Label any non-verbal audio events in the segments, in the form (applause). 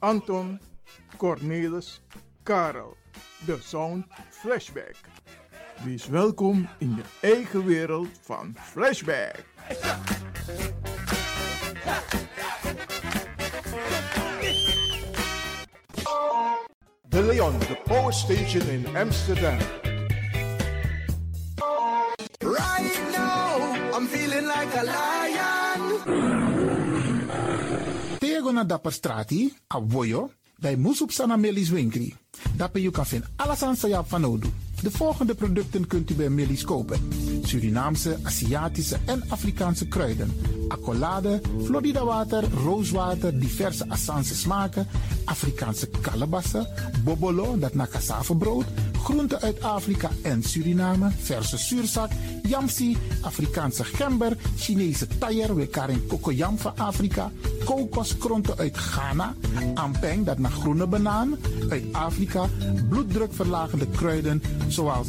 Anton, Cornelis, Karel. De Sound Flashback. Wees welkom in je eigen wereld van Flashback. De Leon, the power station in Amsterdam. Tego na dapper strati, a voyo, bij Moesop Sana Melis Winkri. Dapper you kan vinden alles aan Sayap van. De volgende producten kunt u bij Melis kopen. Surinaamse, Aziatische en Afrikaanse kruiden. Accolade, Florida water, rooswater, diverse Assange smaken. Afrikaanse kalebassen, bobolo, dat na cassavebrood. Groenten uit Afrika en Suriname, verse zuurzak, yamsi, Afrikaanse gember, Chinese taier, wekaring kokoyam van Afrika, kokoskronten uit Ghana, ampeng, dat naar groene banaan, uit Afrika, bloeddrukverlagende kruiden zoals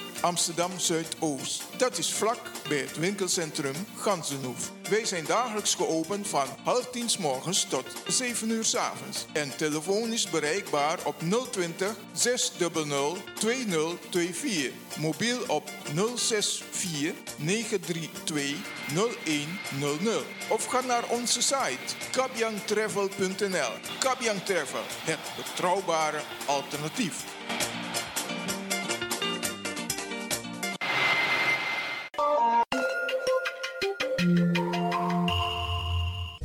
Amsterdam Zuidoost. Dat is vlak bij het winkelcentrum Gansenhoef. Wij zijn dagelijks geopend van half tien s morgens tot 7 uur s avonds. En telefonisch bereikbaar op 020 600 2024. Mobiel op 064 932 0100. Of ga naar onze site kabyangtravel.nl. Kabyang Travel, het betrouwbare alternatief.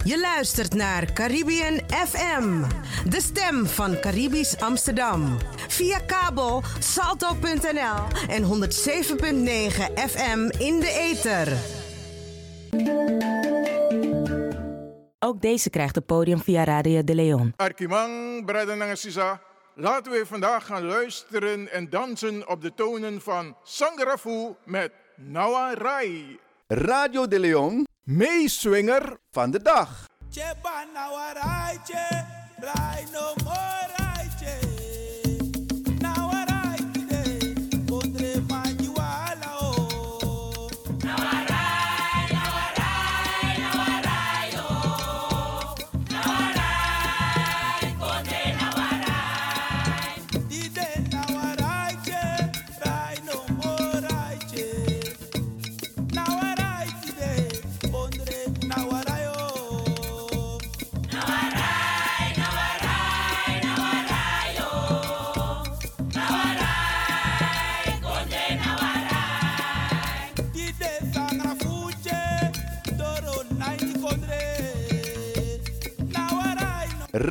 Je luistert naar Caribbean FM, de stem van Caribisch Amsterdam. Via kabel salto.nl en 107.9 FM in de ether. Ook deze krijgt het podium via Radio De Leon. Arkimang, Braden en Laten we vandaag gaan luisteren en dansen op de tonen van Sangrafu met Nawa Rai. Radio De Leon meeswinger van de dag.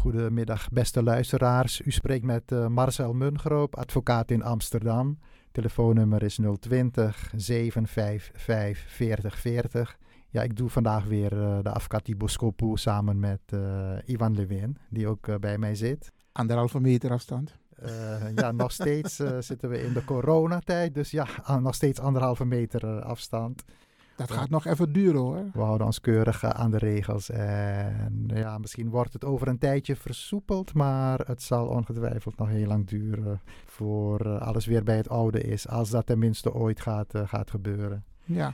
Goedemiddag, beste luisteraars. U spreekt met uh, Marcel Mungroop, advocaat in Amsterdam. Telefoonnummer is 020 755 4040. Ja, ik doe vandaag weer uh, de Afkati Boskopu samen met uh, Ivan Lewin, die ook bij mij zit. Anderhalve meter afstand. Ja, nog steeds zitten we in de coronatijd, dus ja, nog steeds anderhalve meter afstand. Dat gaat nog even duren hoor. We houden ons keurig aan de regels. En ja, misschien wordt het over een tijdje versoepeld, maar het zal ongetwijfeld nog heel lang duren voor alles weer bij het oude is. Als dat tenminste ooit gaat, gaat gebeuren. Ja.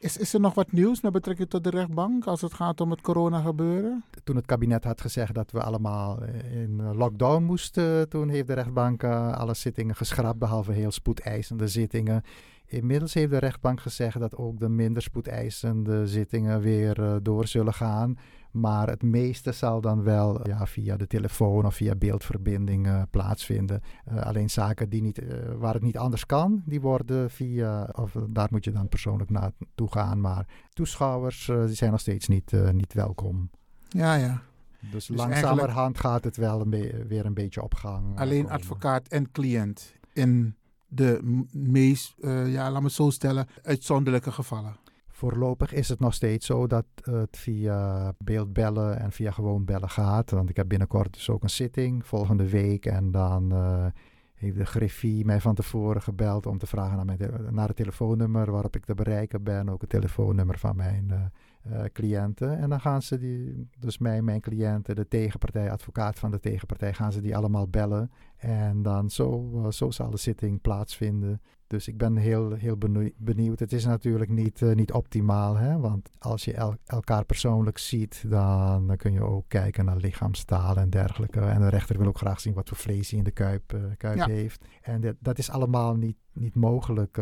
Is, is er nog wat nieuws met betrekking tot de rechtbank als het gaat om het corona gebeuren? Toen het kabinet had gezegd dat we allemaal in lockdown moesten, toen heeft de rechtbank alle zittingen geschrapt, behalve heel spoedeisende zittingen. Inmiddels heeft de rechtbank gezegd dat ook de minder spoedeisende zittingen weer uh, door zullen gaan. Maar het meeste zal dan wel ja, via de telefoon of via beeldverbinding uh, plaatsvinden. Uh, alleen zaken die niet, waar het niet anders kan, die worden via, of daar moet je dan persoonlijk naartoe gaan. Maar toeschouwers die zijn nog steeds niet, niet welkom. Ja, ja. Dus, dus langzamerhand gaat het wel een weer een beetje op gang. Alleen komen. advocaat en cliënt in de meest, ja, laat me zo stellen, uitzonderlijke gevallen. Voorlopig is het nog steeds zo dat het via beeldbellen en via gewoon bellen gaat. Want ik heb binnenkort dus ook een zitting volgende week. En dan uh, heeft de griffie mij van tevoren gebeld om te vragen naar, mijn naar het telefoonnummer waarop ik te bereiken ben. Ook het telefoonnummer van mijn uh, uh, cliënten. En dan gaan ze die, dus mij, mijn cliënten, de tegenpartij, advocaat van de tegenpartij, gaan ze die allemaal bellen. En dan zo, zo zal de zitting plaatsvinden. Dus ik ben heel, heel benieuwd. Het is natuurlijk niet, uh, niet optimaal, hè? want als je el elkaar persoonlijk ziet, dan, dan, kun je ook kijken naar lichaamstaal en dergelijke. En de rechter wil ook graag zien wat voor vlees hij in de kuip, kuip ja. heeft. En dit, dat is allemaal niet, niet mogelijk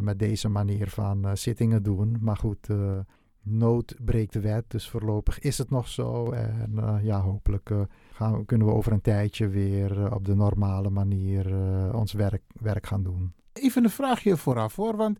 met deze manier van zittingen doen. Maar goed, nood breekt de wet. Dus voorlopig is het nog zo. En ja, hopelijk gaan, kunnen we over een tijdje weer op de normale manier ons werk, werk gaan doen. Even een vraagje vooraf hoor. Want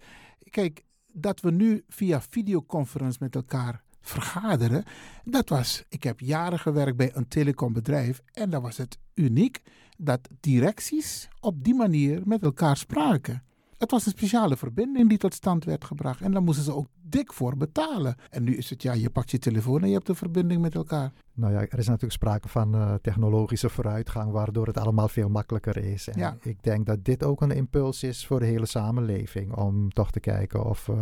kijk, dat we nu via videoconference met elkaar vergaderen. Dat was, ik heb jaren gewerkt bij een telecombedrijf. En dan was het uniek dat directies op die manier met elkaar spraken. Het was een speciale verbinding die tot stand werd gebracht. En daar moesten ze ook dik voor betalen. En nu is het ja, je pakt je telefoon en je hebt een verbinding met elkaar. Nou ja, er is natuurlijk sprake van uh, technologische vooruitgang, waardoor het allemaal veel makkelijker is. En ja. ik denk dat dit ook een impuls is voor de hele samenleving. Om toch te kijken of uh,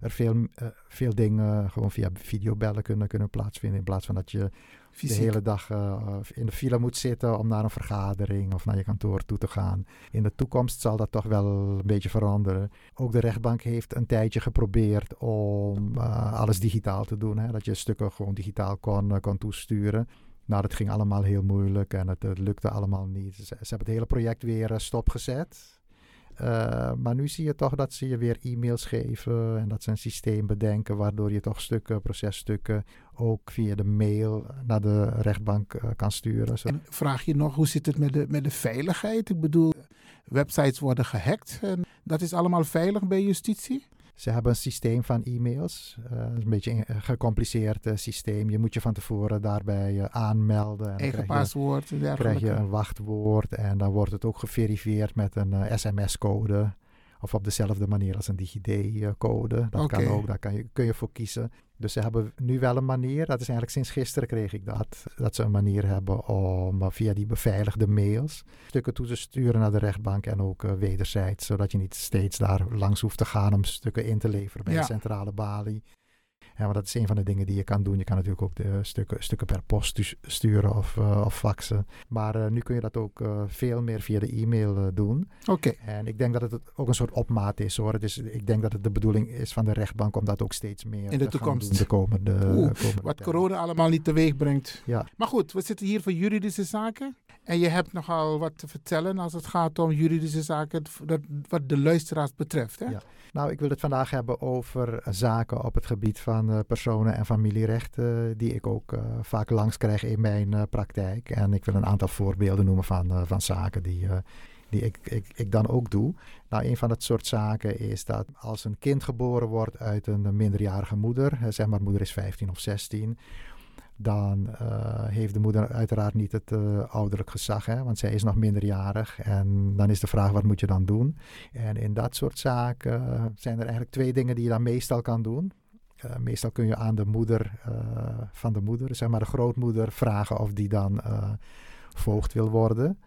er veel, uh, veel dingen gewoon via videobellen kunnen, kunnen plaatsvinden. In plaats van dat je De hele dag uh, in de file moet zitten om naar een vergadering of naar je kantoor toe te gaan. In de toekomst zal dat toch wel een beetje veranderen. Ook de rechtbank heeft een tijdje geprobeerd om uh, alles digitaal te doen. Hè? Dat je stukken gewoon digitaal kon, uh, toesturen. Nou, dat ging allemaal heel moeilijk en het, het lukte allemaal niet. Ze, ze, hebben het hele project weer stopgezet. Uh, maar nu zie je toch dat ze je weer e-mails geven en dat ze een systeem bedenken waardoor je toch stukken, processtukken ook via de mail naar de rechtbank uh, kan sturen. En vraag je nog, hoe zit het met de, met de veiligheid? Ik bedoel, websites worden gehackt en dat is allemaal veilig bij justitie? Ze hebben een systeem van e-mails. Uh, een beetje een gecompliceerd uh, systeem. Je moet je van tevoren daarbij uh, aanmelden. En Eigen paswoord. Dan krijg je een wachtwoord en dan wordt het ook geverifieerd met een sms-code. Of op dezelfde manier als een DigiD-code. Dat okay. kan ook, daar kan je, kun je voor kiezen. Dus ze hebben nu wel een manier, dat is eigenlijk sinds gisteren kreeg ik dat, dat ze een manier hebben om via die beveiligde mails stukken toe te sturen naar de rechtbank en ook uh, wederzijds, zodat je niet steeds daar langs hoeft te gaan om stukken in te leveren bij ja. de centrale balie. Ja, maar dat is een van de dingen die je kan doen. Je kan natuurlijk ook de stukken, stukken per post sturen of, uh, of faxen. Maar uh, nu kun je dat ook uh, veel meer via de e-mail doen. Oké. Okay. En ik denk dat het ook een soort opmaat is hoor. Dus ik denk dat het de bedoeling is van de rechtbank om dat ook steeds meer in de toekomst doen, de komende, Oeh, komende Wat tijd. corona allemaal niet teweeg brengt. Ja. Maar goed, we zitten hier voor juridische zaken. En je hebt nogal wat te vertellen als het gaat om juridische zaken, dat, wat de luisteraars betreft. Hè? Ja. Nou, ik wil het vandaag hebben over zaken op het gebied van uh, personen- en familierechten, uh, die ik ook uh, vaak langs krijg in mijn praktijk. En ik wil een aantal voorbeelden noemen van, van zaken die, die ik, ik, ik dan ook doe. Nou, een van dat soort zaken is dat als een kind geboren wordt uit een minderjarige moeder, zeg maar moeder is 15 of 16, dan uh, heeft de moeder uiteraard niet het uh, ouderlijk gezag, hè, want zij is nog minderjarig. En dan is de vraag, wat moet je dan doen? En in dat soort zaken uh, zijn er eigenlijk twee dingen die je dan meestal kan doen. meestal kun je aan de moeder van de moeder, zeg maar de grootmoeder, vragen of die dan voogd wil worden.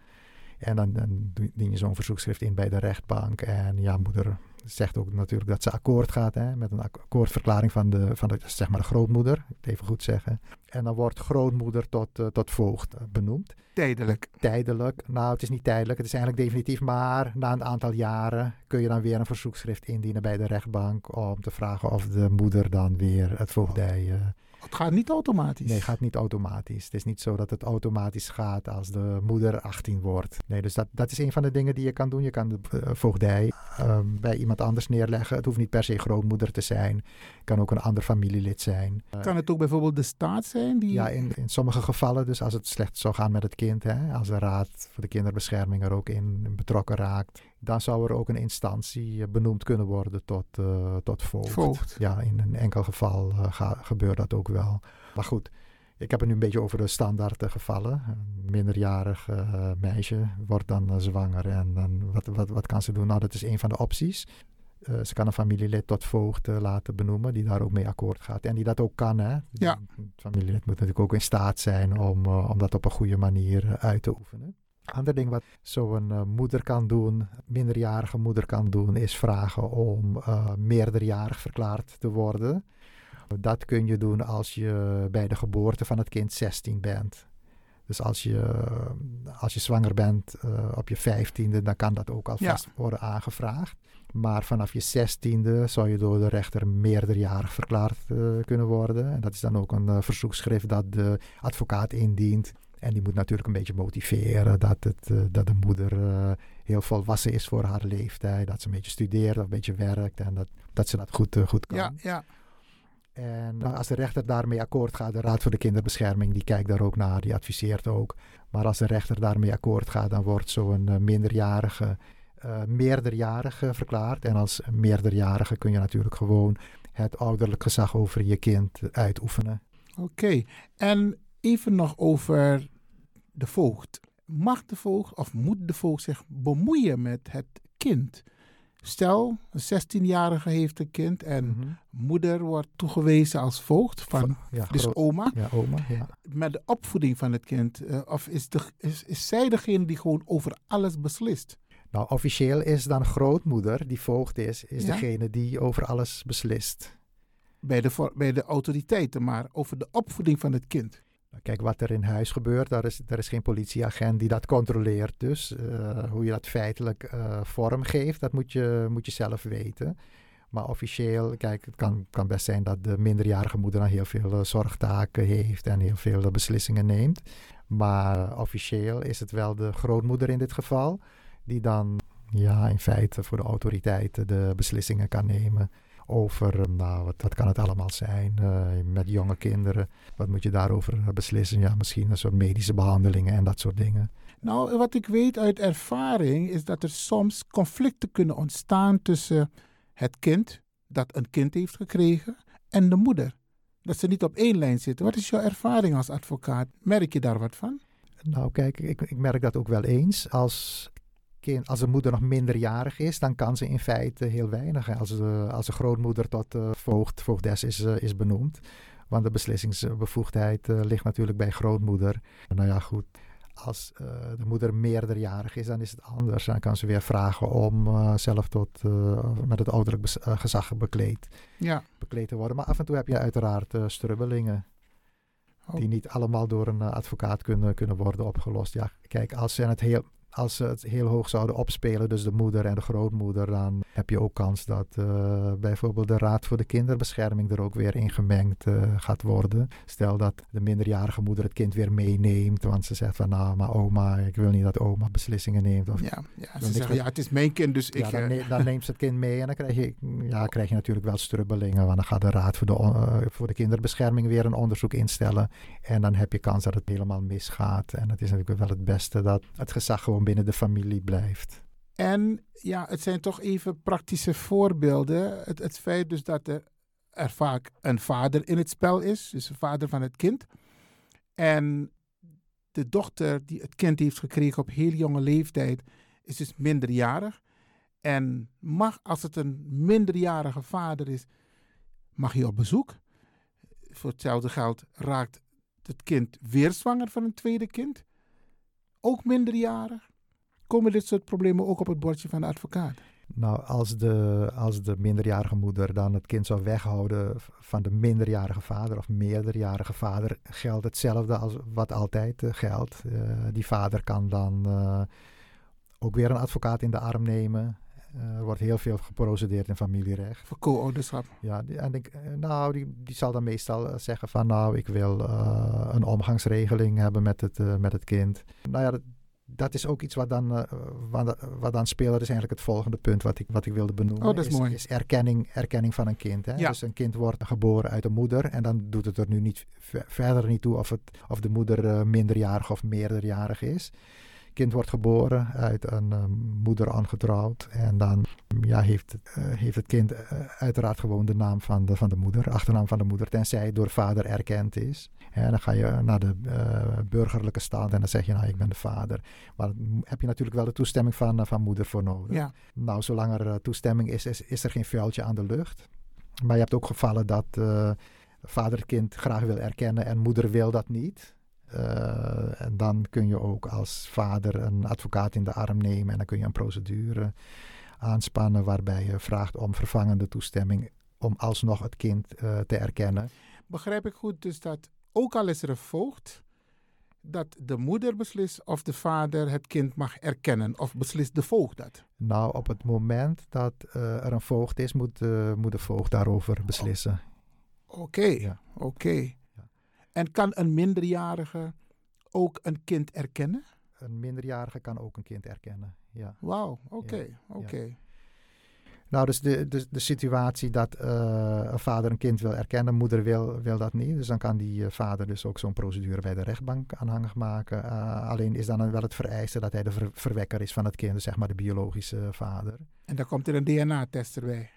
En dan, dan dien je zo'n verzoekschrift in bij de rechtbank. En ja, moeder zegt ook natuurlijk dat ze akkoord gaat hè, met een akkoordverklaring van de, van de, zeg maar de grootmoeder, even goed zeggen. En dan wordt grootmoeder tot, uh, tot voogd benoemd. Tijdelijk. Tijdelijk. Nou, het is niet tijdelijk, het is eigenlijk definitief, maar na een aantal jaren kun je dan weer een verzoekschrift indienen bij de rechtbank om te vragen of de moeder dan weer het voogdij... Het gaat niet automatisch. Nee, het gaat niet automatisch. Het is niet zo dat het automatisch gaat als de moeder 18 wordt. Nee, dus dat, dat is een van de dingen die je kan doen. Je kan de uh, voogdij uh, bij iemand anders neerleggen. Het hoeft niet per se grootmoeder te zijn. Het kan ook een ander familielid zijn. Uh, kan het ook bijvoorbeeld de staat zijn? Die... Ja, in, in sommige gevallen. Dus als het slecht zou gaan met het kind. Hè, als de Raad voor de Kinderbescherming er ook in betrokken raakt. Dan zou er ook een instantie benoemd kunnen worden tot, uh, tot voogd. voogd. Ja, in een enkel geval uh, ga, gebeurt dat ook wel. Maar goed, ik heb het nu een beetje over de standaard gevallen. Een minderjarig meisje wordt dan zwanger en dan, wat, wat, wat kan ze doen? Nou, dat is een van de opties. ze kan een familielid tot voogd laten benoemen die daar ook mee akkoord gaat. En die dat ook kan. Hè? Ja. Het familielid moet natuurlijk ook in staat zijn om, om dat op een goede manier uit te oefenen. Ander ding wat zo'n uh, moeder kan doen, minderjarige moeder kan doen, is vragen om uh, meerderjarig verklaard te worden. Dat kun je doen als je bij de geboorte van het kind 16 bent. Dus als je, als je zwanger bent uh, op je 15e, dan kan dat ook alvast ja. worden aangevraagd. Maar vanaf je 16e zou je door de rechter meerderjarig verklaard kunnen worden. En dat is dan ook een verzoekschrift dat de advocaat indient. En die moet natuurlijk een beetje motiveren dat, het, uh, dat de moeder uh, heel volwassen is voor haar leeftijd. Dat ze een beetje studeert of een beetje werkt en dat, dat ze dat goed, uh, goed kan. Ja, ja. En als de rechter daarmee akkoord gaat, de Raad voor de Kinderbescherming, die kijkt daar ook naar, die adviseert ook. Maar als de rechter daarmee akkoord gaat, dan wordt zo'n minderjarige meerderjarige verklaard. En als meerderjarige kun je natuurlijk gewoon het ouderlijk gezag over je kind uitoefenen. Oké, okay. en even nog over de voogd. Mag de voogd of moet de voogd zich bemoeien met het kind? Stel, een 16-jarige heeft een kind en Mhm. moeder wordt toegewezen als voogd van ja, dus oma. Ja, oma. Ja. Met de opvoeding van het kind. eh, of is, de, is, is zij degene die gewoon over alles beslist? Nou, officieel is dan grootmoeder, die voogd is, is degene die over alles beslist. Bij de, bij de autoriteiten, maar over de opvoeding van het kind. Nou, Kijk, wat er in huis gebeurt, daar is, daar is geen politieagent die dat controleert. Dus eh, hoe je dat feitelijk eh, vormgeeft, dat moet je, moet je zelf weten. Maar officieel, kijk, het kan, kan best zijn dat de minderjarige moeder dan heel veel eh, zorgtaken heeft en heel veel beslissingen neemt. Maar officieel is het wel de grootmoeder in dit geval, die dan ja, in feite voor de autoriteiten de beslissingen kan nemen over, eh, nou, wat, wat kan het allemaal zijn eh, met jonge kinderen. Wat moet je daarover eh, beslissen? Ja, misschien een soort medische behandelingen en dat soort dingen. Nou, wat ik weet uit ervaring is dat er soms conflicten kunnen ontstaan tussen het kind dat een kind heeft gekregen en de moeder. Dat ze niet op één lijn zitten. Wat is jouw ervaring als advocaat? Merk je daar wat van? Nou, kijk, ik, ik merk dat ook wel eens. Als, kind, als een moeder nog minderjarig is, dan kan ze in feite heel weinig. Als de, als de grootmoeder tot eh, voogd, voogdes is, eh, is benoemd. Want de beslissingsbevoegdheid eh, ligt natuurlijk bij grootmoeder. Nou ja, goed. Als uh, de moeder meerderjarig is, dan is het anders. Dan kan ze weer vragen om uh, zelf tot, uh, met het ouderlijk gezag bekleed, ja. bekleed te worden. Maar af en toe heb je uiteraard strubbelingen. Oh. Die niet allemaal door een advocaat kunnen, kunnen worden opgelost. Ja, kijk, als ze het heel als ze het heel hoog zouden opspelen, dus de moeder en de grootmoeder, dan heb je ook kans dat uh, bijvoorbeeld de Raad voor de Kinderbescherming er ook weer in gemengd uh, gaat worden. Stel dat de minderjarige moeder het kind weer meeneemt, want ze zegt van nou, maar oma, ik wil niet dat oma beslissingen neemt. Of, ja, ja ze zeggen ja, het is mijn kind, dus ja, ik... Dan, ne dan, neemt ze het kind mee en dan krijg je, ja, krijg je natuurlijk wel strubbelingen, want dan gaat de Raad voor de, uh, voor de Kinderbescherming weer een onderzoek instellen en dan heb je kans dat het helemaal misgaat. En het is natuurlijk wel het beste dat het gezag gewoon binnen de familie blijft. En ja, het zijn toch even praktische voorbeelden. Het, het feit dus dat er, vaak een vader in het spel is, dus de vader van het kind. En de dochter die het kind heeft gekregen op heel jonge leeftijd, is dus minderjarig. En mag, als het een minderjarige vader is, mag hij op bezoek. Voor hetzelfde geld raakt het kind weer zwanger van een tweede kind. Ook minderjarig komen dit soort problemen ook op het bordje van de advocaat? Nou, als de, als de minderjarige moeder dan het kind zou weghouden van de minderjarige vader of meerderjarige vader, geldt hetzelfde als wat altijd uh, geldt. Uh, die vader kan dan uh, ook weer een advocaat in de arm nemen. er wordt heel veel geprocedeerd in familierecht. Voor co-ouderschap? Ja, en ik, nou, die, die zal dan meestal zeggen van nou, ik wil een omgangsregeling hebben met het, met het kind. Nou ja, dat, dat is ook iets wat dan, uh, wat, wat, dan speelt. Dat is eigenlijk het volgende punt wat ik, wat ik wilde benoemen. Oh, dat is, is mooi. Is erkenning, erkenning van een kind. Hè? Ja. Dus een kind wordt geboren uit een moeder. En dan doet het er nu niet verder niet toe of, het, of de moeder uh, minderjarig of meerderjarig is. Kind wordt geboren uit een uh, moeder aangetrouwd. En dan ja, heeft, het, heeft het kind uiteraard gewoon de naam van de, van de moeder, achternaam van de moeder, tenzij door vader erkend is. En dan ga je naar de uh, burgerlijke staat en dan zeg je, nou, ik ben de vader. Maar heb je natuurlijk wel de toestemming van, van moeder voor nodig. Ja. Nou, zolang er toestemming is, is, is, er geen vuiltje aan de lucht. Maar je hebt ook gevallen dat vader het kind graag wil erkennen en moeder wil dat niet. En dan kun je ook als vader een advocaat in de arm nemen en dan kun je een procedure aanspannen waarbij je vraagt om vervangende toestemming om alsnog het kind te erkennen. Begrijp ik goed dus dat ook al is er een voogd, dat de moeder beslist of de vader het kind mag erkennen. Of beslist de voogd dat? Nou, op het moment dat uh, er een voogd is, moet, uh, moet de voogd daarover beslissen. Oké, okay, ja. oké. Okay. En kan een minderjarige ook een kind erkennen? Een minderjarige kan ook een kind erkennen, ja. Wauw, oké, okay, ja. oké. Nou, dus de, de, de situatie dat uh, een vader een kind wil erkennen, moeder wil, wil dat niet. Dus dan kan die uh, vader dus ook zo'n procedure bij de rechtbank aanhangig maken. Uh, alleen is dan wel het vereiste dat hij de ver, verwekker is van het kind, dus zeg maar de biologische vader. En dan komt er een DNA-test erbij?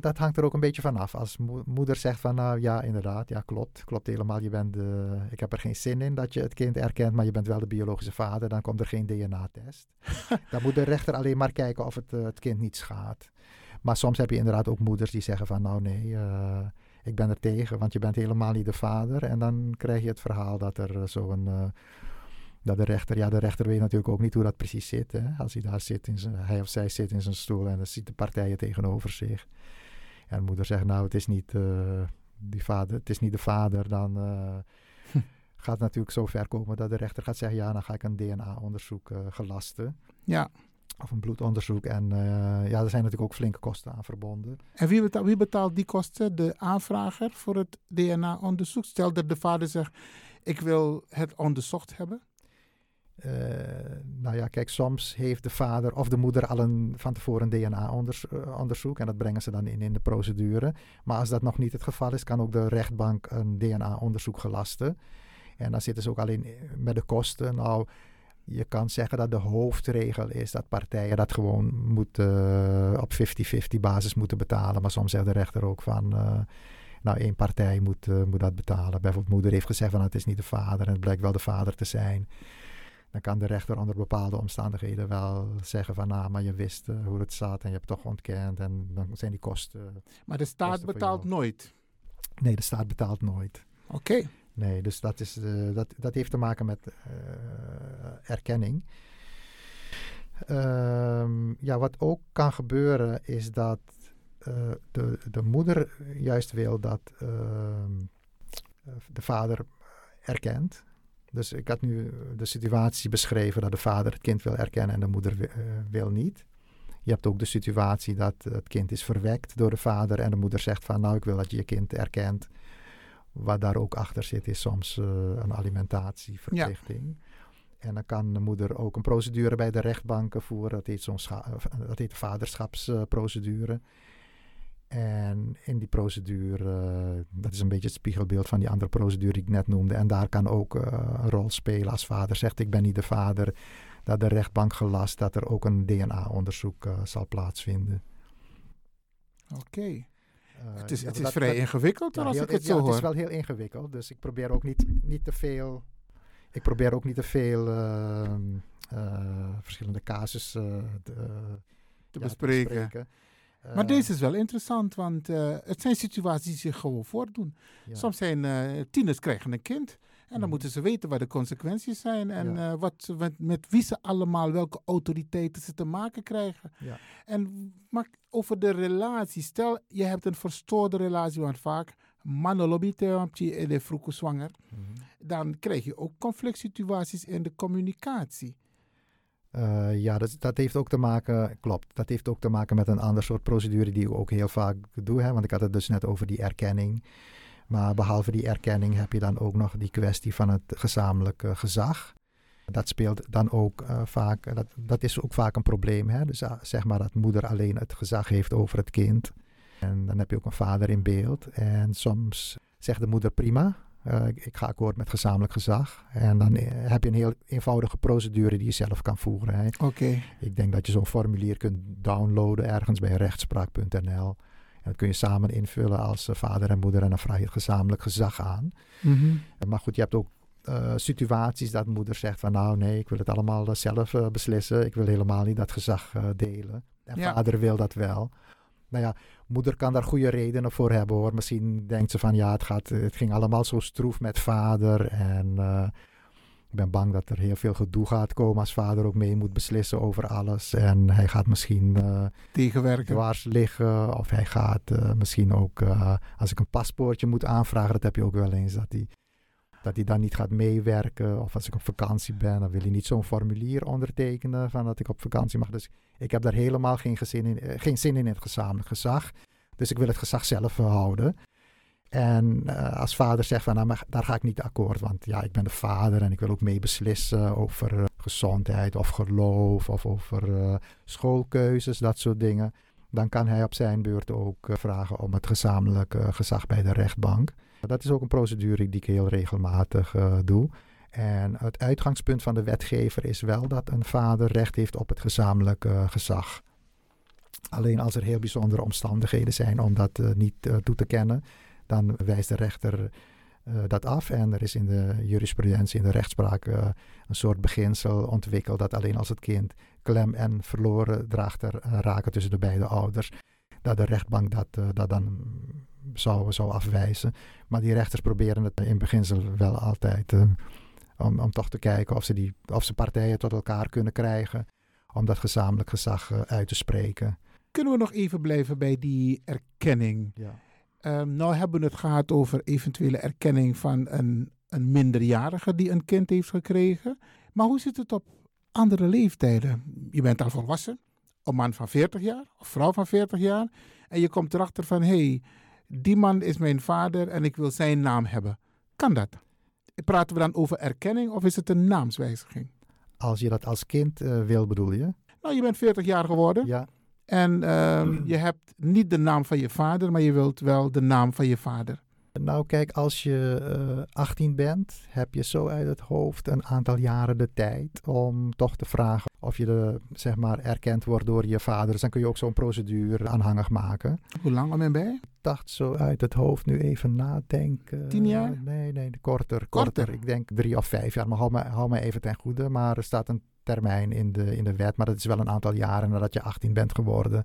dat hangt er ook een beetje van af. Als mo moeder zegt van nou ja, inderdaad, ja klopt, klopt helemaal. Je bent de, ik heb er geen zin in dat je het kind erkent, maar je bent wel de biologische vader, dan komt er geen DNA-test. (laughs) dan moet de rechter alleen maar kijken of het het kind niet schaadt. Maar soms heb je inderdaad ook moeders die zeggen van nou nee, uh, ik ben er tegen, want je bent helemaal niet de vader. En dan krijg je het verhaal dat er uh, zo'n... Uh, dat de rechter, ja de rechter weet natuurlijk ook niet hoe dat precies zit. Hè? Als hij daar zit, in zijn, hij of zij zit in zijn stoel en dan ziet de partijen tegenover zich. En de moeder zegt nou het is niet, die vader, het is niet de vader, dan gaat het natuurlijk zo ver komen dat de rechter gaat zeggen ja dan ga ik een DNA-onderzoek gelasten. Ja of een bloedonderzoek. En uh, ja, er zijn natuurlijk ook flinke kosten aan verbonden. En wie betaalt, wie betaalt die kosten? De aanvrager voor het DNA-onderzoek? Stel dat de vader zegt, ik wil het onderzocht hebben. Uh, nou ja, kijk, soms heeft de vader of de moeder al een, van tevoren een DNA-onderzoek en dat brengen ze dan in in de procedure. Maar als dat nog niet het geval is, kan ook de rechtbank een DNA-onderzoek gelasten. En dan zitten ze ook alleen met de kosten. Nou, je kan zeggen dat de hoofdregel is dat partijen dat gewoon moeten, uh, op 50-50 basis moeten betalen. Maar soms zegt de rechter ook van, uh, nou één partij moet, uh, moet dat betalen. Bijvoorbeeld moeder heeft gezegd van nou, het is niet de vader en het blijkt wel de vader te zijn. Dan kan de rechter onder bepaalde omstandigheden wel zeggen van nou, maar je wist hoe het zat en je hebt toch ontkend en dan zijn die kosten. Maar de staat betaalt nooit? Nee, de staat betaalt nooit. Oké. Okay. Nee, dus dat, is, uh, dat, dat heeft te maken met uh, erkenning. Um, ja, wat ook kan gebeuren is dat uh, de, de moeder juist wil dat ehm, de vader erkent. Dus ik had nu de situatie beschreven dat de vader het kind wil erkennen en de moeder wil niet. Je hebt ook de situatie dat het kind is verwekt door de vader en de moeder zegt van nou ik wil dat je je kind erkent. Wat daar ook achter zit is soms uh, een alimentatieverplichting. Ja. En dan kan de moeder ook een procedure bij de rechtbanken voeren. Dat heet, soms dat heet de vaderschapsprocedure. En in die procedure, dat is een beetje het spiegelbeeld van die andere procedure die ik net noemde. En daar kan ook uh, een rol spelen als vader zegt ik ben niet de vader. Dat de rechtbank gelast dat er ook een DNA-onderzoek uh, zal plaatsvinden. Oké. Okay. Uh, het is, ja, het is dat, vrij dat, ingewikkeld ja, als heel, ik het zo hoor. Het is wel heel ingewikkeld. Dus ik probeer ook niet, niet te veel... Ik probeer ook niet te veel uh, verschillende casussen te, te, bespreken. Te bespreken. Maar deze is wel interessant, want het zijn situaties die zich gewoon voordoen. Soms zijn tieners krijgen een kind. En dan moeten ze weten wat de consequenties zijn en ja. uh, wat, met, met, wie ze allemaal, welke autoriteiten ze te maken krijgen. Ja. En maar over de relatie, stel je hebt een verstoorde relatie, want vaak mannen lobbyten in de vroege zwanger, mm -hmm. dan krijg je ook conflict situaties in de communicatie. Uh, ja, dat, dat, heeft ook te maken, klopt, dat heeft ook te maken met een ander soort procedure die ik ook heel vaak doe. Hè, want ik had het dus net over die erkenning. Maar behalve die erkenning heb je dan ook nog die kwestie van het gezamenlijke gezag. Dat speelt dan ook uh, vaak, dat, dat is ook vaak een probleem. Hè? Dus uh, zeg maar dat moeder alleen het gezag heeft over het kind. En dan heb je ook een vader in beeld. En soms zegt de moeder prima, uh, ik, ik, ga akkoord met gezamenlijk gezag. En dan heb je een heel eenvoudige procedure die je zelf kan voeren. Oké. Ik denk dat je zo'n formulier kunt downloaden ergens bij rechtspraak.nl. Dat kun je samen invullen als uh, vader en moeder en dan vraag je het gezamenlijk gezag aan. Mm -hmm. Maar goed, je hebt ook uh, situaties dat moeder zegt van nou nee, ik wil het allemaal uh, zelf beslissen. Ik wil helemaal niet dat gezag delen. En ja. vader wil dat wel. Nou ja, moeder kan daar goede redenen voor hebben hoor. Misschien denkt ze van ja, het, gaat, het ging allemaal zo stroef met vader en ik ben bang dat er heel veel gedoe gaat komen als vader ook mee moet beslissen over alles. En hij gaat misschien uh, tegenwerken. dwars liggen. Of hij gaat uh, misschien ook, uh, als ik een paspoortje moet aanvragen, dat heb je ook wel eens, dat hij, dat hij dan niet gaat meewerken. Of als ik op vakantie ben, dan wil hij niet zo'n formulier ondertekenen van dat ik op vakantie mag. Dus ik heb daar helemaal geen, gezin in, geen zin in, in het gezamenlijk gezag. Dus ik wil het gezag zelf houden. En uh, als vader zegt van, nou, maar daar ga ik niet akkoord, want ja, ik ben de vader en ik wil ook mee beslissen over uh, gezondheid of geloof of over uh, schoolkeuzes, dat soort dingen. Dan kan hij op zijn beurt ook vragen om het gezamenlijke gezag bij de rechtbank. Dat is ook een procedure die ik heel regelmatig doe. En het uitgangspunt van de wetgever is wel dat een vader recht heeft op het gezamenlijke gezag. Alleen als er heel bijzondere omstandigheden zijn om dat niet toe te kennen, dan wijst de rechter uh, dat af. En er is in de jurisprudentie, in de rechtspraak, uh, een soort beginsel ontwikkeld dat alleen als het kind klem en verloren draagt er uh, raken tussen de beide ouders, dat de rechtbank dat, dat dan zou, zou afwijzen. Maar die rechters proberen het in beginsel wel altijd om, om toch te kijken of ze, die, of ze partijen tot elkaar kunnen krijgen om dat gezamenlijk gezag uit te spreken. Kunnen we nog even blijven bij die erkenning? Ja. Um, nou hebben we het gehad over eventuele erkenning van een, een minderjarige die een kind heeft gekregen. Maar hoe zit het op andere leeftijden? Je bent al volwassen, een man van 40 jaar of vrouw van 40 jaar. En je komt erachter van, hé, hey, die man is mijn vader en ik wil zijn naam hebben. Kan dat? Praten we dan over erkenning of is het een naamswijziging? Als je dat als kind uh, wil, bedoel je? Nou, je bent 40 jaar geworden. Ja. En um, je hebt niet de naam van je vader, maar je wilt wel de naam van je vader. Nou, kijk, als je uh, eh, 18 bent, heb je zo uit het hoofd een aantal jaren de tijd om toch te vragen of je de, zeg maar, erkend wordt door je vader. Dus dan kun je ook zo'n procedure aanhangig maken. Hoe lang ben je bij? Ik dacht zo uit het hoofd nu even nadenken. Tien jaar? Nee, nee, korter. Korter? Ik denk drie of vijf jaar, maar hou me, hou me even ten goede. Maar er staat een termijn in de, in de wet, maar dat is wel een aantal jaren nadat je 18 bent geworden.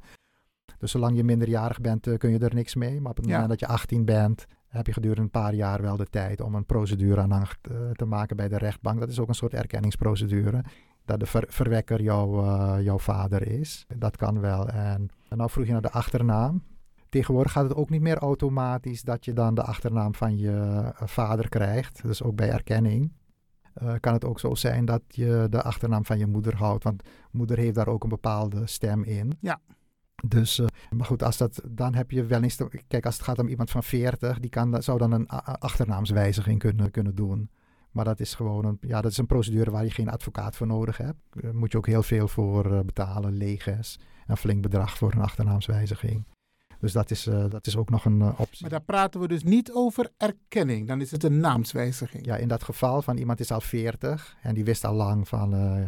Dus zolang je minderjarig bent, uh, kun je er niks mee. Maar op het ja. moment dat je 18 bent, heb je gedurende een paar jaar wel de tijd om een procedure aan te, te maken bij de rechtbank. Dat is ook een soort erkenningsprocedure. Dat de ver, verwekker jouw, uh, jouw vader is. Dat kan wel. En, en nou vroeg je naar de achternaam. Tegenwoordig gaat het ook niet meer automatisch dat je dan de achternaam van je vader krijgt. Dus ook bij erkenning. Uh, kan het ook zo zijn dat je de achternaam van je moeder houdt. Want moeder heeft daar ook een bepaalde stem in. Ja. Dus, uh, maar goed, als dat, dan heb je wel eens. Te, kijk, als het gaat om iemand van 40, die kan, zou dan een achternaamswijziging kunnen, kunnen doen. Maar dat is gewoon een, ja, dat is een procedure waar je geen advocaat voor nodig hebt. Daar moet je ook heel veel voor betalen, leges. Een flink bedrag voor een achternaamswijziging. Dus dat is, uh, dat is ook nog een uh, optie. Maar daar praten we dus niet over erkenning. Dan is het een naamswijziging. Ja, in dat geval van iemand is al 40 en die wist al lang van uh,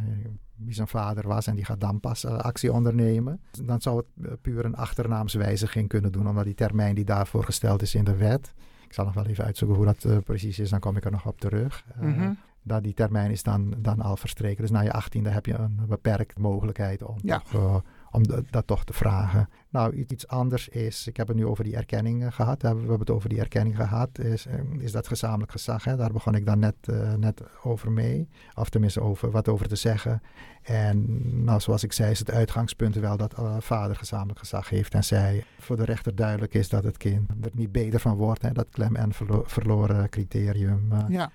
wie zijn vader was en die gaat dan pas actie ondernemen. Dan zou het puur een achternaamswijziging kunnen doen, omdat die termijn die daarvoor gesteld is in de wet. Ik zal nog wel even uitzoeken hoe dat precies is, dan kom ik er nog op terug. Mm -hmm. dat die termijn is dan, dan al verstreken. Dus na je 18e heb je een beperkte mogelijkheid om ja. toch, om dat toch te vragen. Nou, iets anders is, ik heb het nu over die erkenning uh, gehad. We hebben het over die erkenning gehad. Is, uh, is dat gezamenlijk gezag? Hè? Daar begon ik dan net, uh, net over mee. Of tenminste over, wat over te zeggen. En nou, zoals ik zei, is het uitgangspunt wel dat vader gezamenlijk gezag heeft. En zij voor de rechter duidelijk is dat het kind er niet beter van wordt. Hè? Dat klem en verlo verloren criterium ja.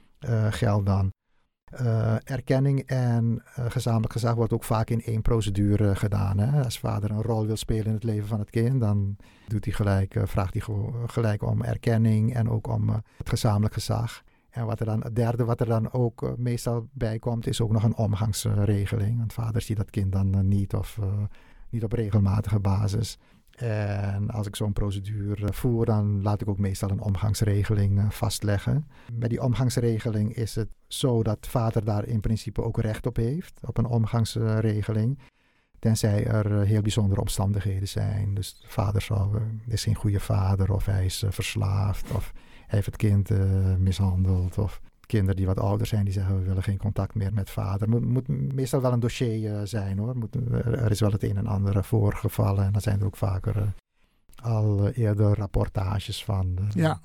geldt dan. Uh, erkenning en uh, gezamenlijk gezag wordt ook vaak in één procedure gedaan. Hè? Als vader een rol wil spelen in het leven van het kind, dan doet hij gelijk, vraagt hij gelijk om erkenning en ook om het gezamenlijk gezag. En wat er dan, het derde wat er dan ook meestal bij komt, is ook nog een omgangsregeling. Want vader ziet dat kind dan niet of niet op regelmatige basis. En als ik zo'n procedure voer, dan laat ik ook meestal een omgangsregeling vastleggen. Bij die omgangsregeling is het zo dat vader daar in principe ook recht op heeft, op een omgangsregeling. Tenzij er heel bijzondere omstandigheden zijn. Dus de vader zal, is geen goede vader, of hij is verslaafd, of hij heeft het kind mishandeld, of kinderen die wat ouder zijn, die zeggen we willen geen contact meer met vader. Moet, moet meestal wel een dossier uh, zijn hoor. Moet, er is wel het een en ander voorgevallen en dan zijn er ook vaker uh, al eerder rapportages van de, ja.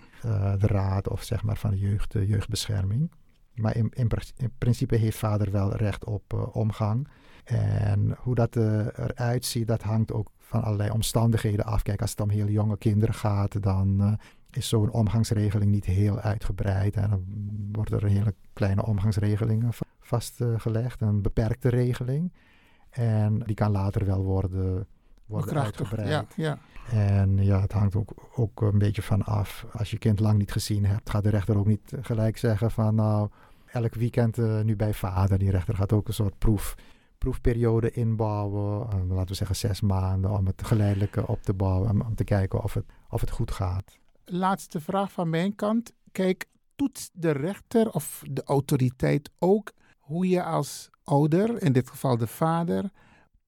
de, raad of zeg maar van de jeugd, jeugdbescherming. Maar in, in, in, principe heeft vader wel recht op omgang. En hoe dat eruit ziet, dat hangt ook van allerlei omstandigheden af. Kijk, als het om heel jonge kinderen gaat, dan is zo'n omgangsregeling niet heel uitgebreid. En dan wordt er hele kleine omgangsregeling vastgelegd, een beperkte regeling. En die kan later wel worden, worden uitgebreid. Ja, ja. En ja, het hangt ook, ook een beetje van af. Als je kind lang niet gezien hebt, gaat de rechter ook niet gelijk zeggen van nou, elk weekend uh, nu bij vader. Die rechter gaat ook een soort proef, proefperiode inbouwen. Uh, laten we zeggen zes maanden om het geleidelijk op te bouwen. Om, om te kijken of het, of het goed gaat laatste vraag van mijn kant. Kijk, toetst de rechter of de autoriteit ook hoe je als ouder, in dit geval de vader,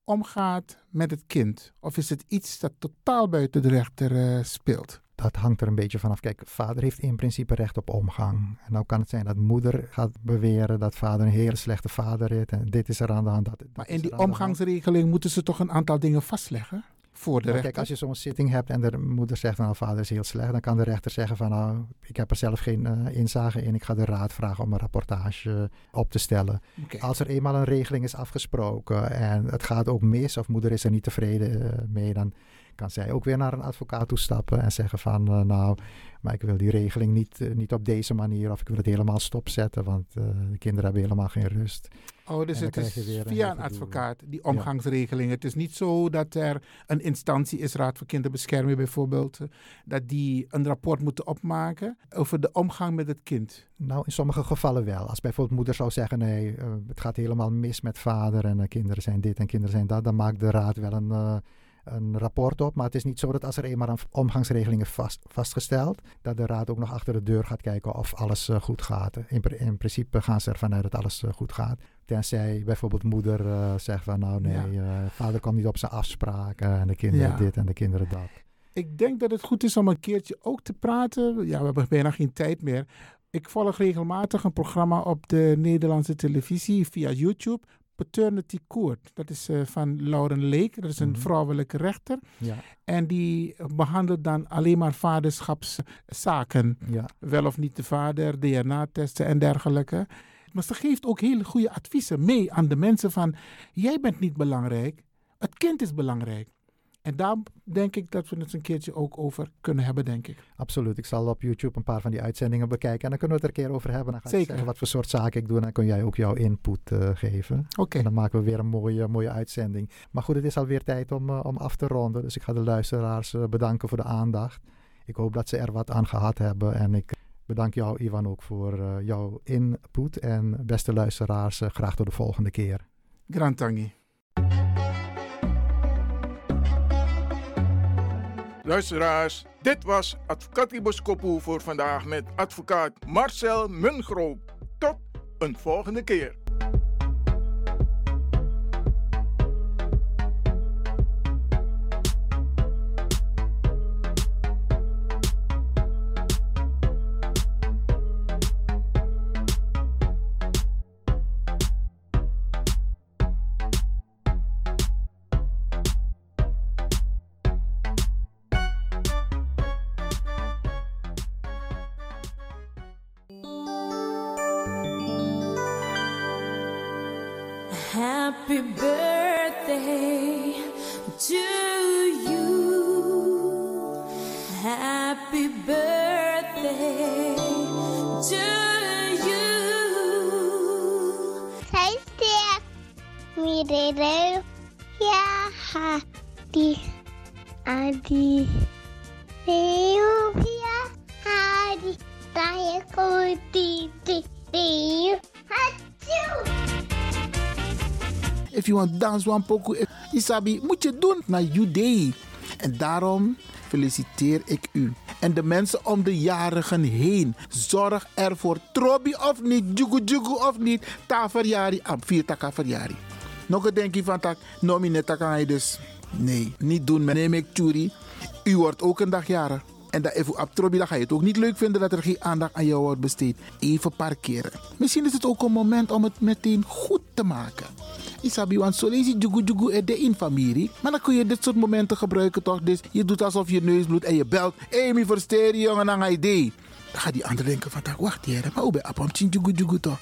omgaat met het kind? Of is het iets dat totaal buiten de rechter uh, speelt? Dat hangt er een beetje vanaf. Kijk, vader heeft in principe recht op omgang. En nou kan het zijn dat moeder gaat beweren dat vader een hele slechte vader is. En dit is er aan de hand. Dat, dat maar in die omgangsregeling moeten ze toch een aantal dingen vastleggen? Voor de maar rechter. Kijk, als je zo'n zitting hebt en de moeder zegt van nou, vader is heel slecht, dan kan de rechter zeggen van nou, ik heb er zelf geen uh, inzage in, ik ga de raad vragen om een rapportage op te stellen. Okay. Als er eenmaal een regeling is afgesproken en het gaat ook mis of moeder is er niet tevreden uh, mee, dan kan zij ook weer naar een advocaat toestappen en zeggen van uh, nou, maar ik wil die regeling niet, niet op deze manier of ik wil het helemaal stopzetten, want de kinderen hebben helemaal geen rust. Oh, dus het is via een advocaat, die omgangsregeling. Ja. Het is niet zo dat er een instantie is, Raad voor Kinderbescherming bijvoorbeeld, dat die een rapport moeten opmaken over de omgang met het kind. Nou, in sommige gevallen wel. Als bijvoorbeeld moeder zou zeggen, nee, uh, het gaat helemaal mis met vader en uh, kinderen zijn dit en kinderen zijn dat, dan maakt de raad wel een... Uh, een rapport op. Maar het is niet zo dat als er eenmaal een omgangsregeling is vast, vastgesteld, dat de raad ook nog achter de deur gaat kijken of alles uh, goed gaat. In, in, principe gaan ze ervan uit dat alles uh, goed gaat. Tenzij bijvoorbeeld moeder uh, zegt van nou nee, ja. vader kwam niet op zijn afspraken en de kinderen ja. dit en de kinderen dat. Ik denk dat het goed is om een keertje ook te praten. Ja, we hebben bijna geen tijd meer. Ik volg regelmatig een programma op de Nederlandse televisie via YouTube Paternity Court. Dat is eh, van Lauren Lake, dat is een Mhm. vrouwelijke rechter. Ja, En die behandelt dan alleen maar vaderschapszaken. ja. Wel of niet de vader, DNA-testen en dergelijke. Maar ze geeft ook hele goede adviezen mee aan de mensen van... jij bent niet belangrijk, het kind is belangrijk. En daar denk ik dat we het een keertje ook over kunnen hebben, denk ik. Absoluut. Ik zal op YouTube een paar van die uitzendingen bekijken. En dan kunnen we het er een keer over hebben. Dan ga ik Zeker. zeggen wat voor soort zaken ik doe. En dan kun jij ook jouw input eh, geven. Oké, En dan maken we weer een mooie, mooie uitzending. Maar goed, het is alweer tijd om, eh, om af te ronden. Dus ik ga de luisteraars eh, bedanken voor de aandacht. Ik hoop dat ze er wat aan gehad hebben. En ik bedank jou, Ivan, ook voor eh, jouw input. En beste luisteraars, eh, graag tot de volgende keer. Grantangi. Luisteraars, dit was Advocatibus Kopu voor vandaag met advocaat Marcel Mungroop. Tot een volgende keer. To you. Happy birthday to you. Hij zegt, mirereu, ja, hadi, adi. Eu, ja, hadi, taia, kuti, ti, ti, hachu. If you want dance one poco, if- Isabi, moet je doen naar day. En daarom feliciteer ik u. En de mensen om de jarigen heen. Zorg ervoor. Trobi of niet, jugu jugu of niet. Ta verjari, am vier taka. Nog een denkje van tak, nomi net tak aan je dus. Nee, niet doen. Neem ik churi. U wordt ook een dag jarig. En dat even op Trobi, dan ga je het ook niet leuk vinden dat er geen aandacht aan jou wordt besteed. Even parkeren. Misschien is het ook een moment om het meteen goed te maken. Isabi, want zo lees je jugu jugu er de in familie. Maar dan kun je dit soort momenten gebruiken toch? Dus je doet alsof je neus bloedt en je belt. Mi versteer jongen, dan ga je idee. Dan gaat die ander denken van, wacht hier, maar hoe ben je jugu jugu toch?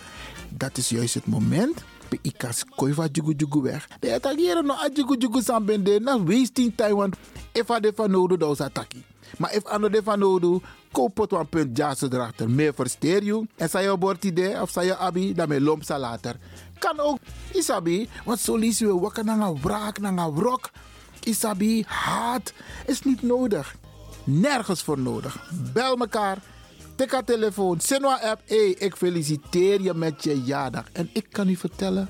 Dat is juist het moment. Bij ikas koi van jugu jugu weg. De attackeren no a jugu jugu san bende. Na wasting time, want if a de van nodig, dan is attackie. Maar if ander de van koop een punt jazz erachter. Meer versteer je. En zei je bord idee of zei je abi, dan me lomp later. Kan ook, isabi, want zo lees je wakker naar een wraak, naar een wrok. Isabi, haat is niet nodig. Nergens voor nodig. Bel elkaar. Tik haar telefoon. Sinwa app. Hé, ik feliciteer je met je jaardag. En ik kan u vertellen.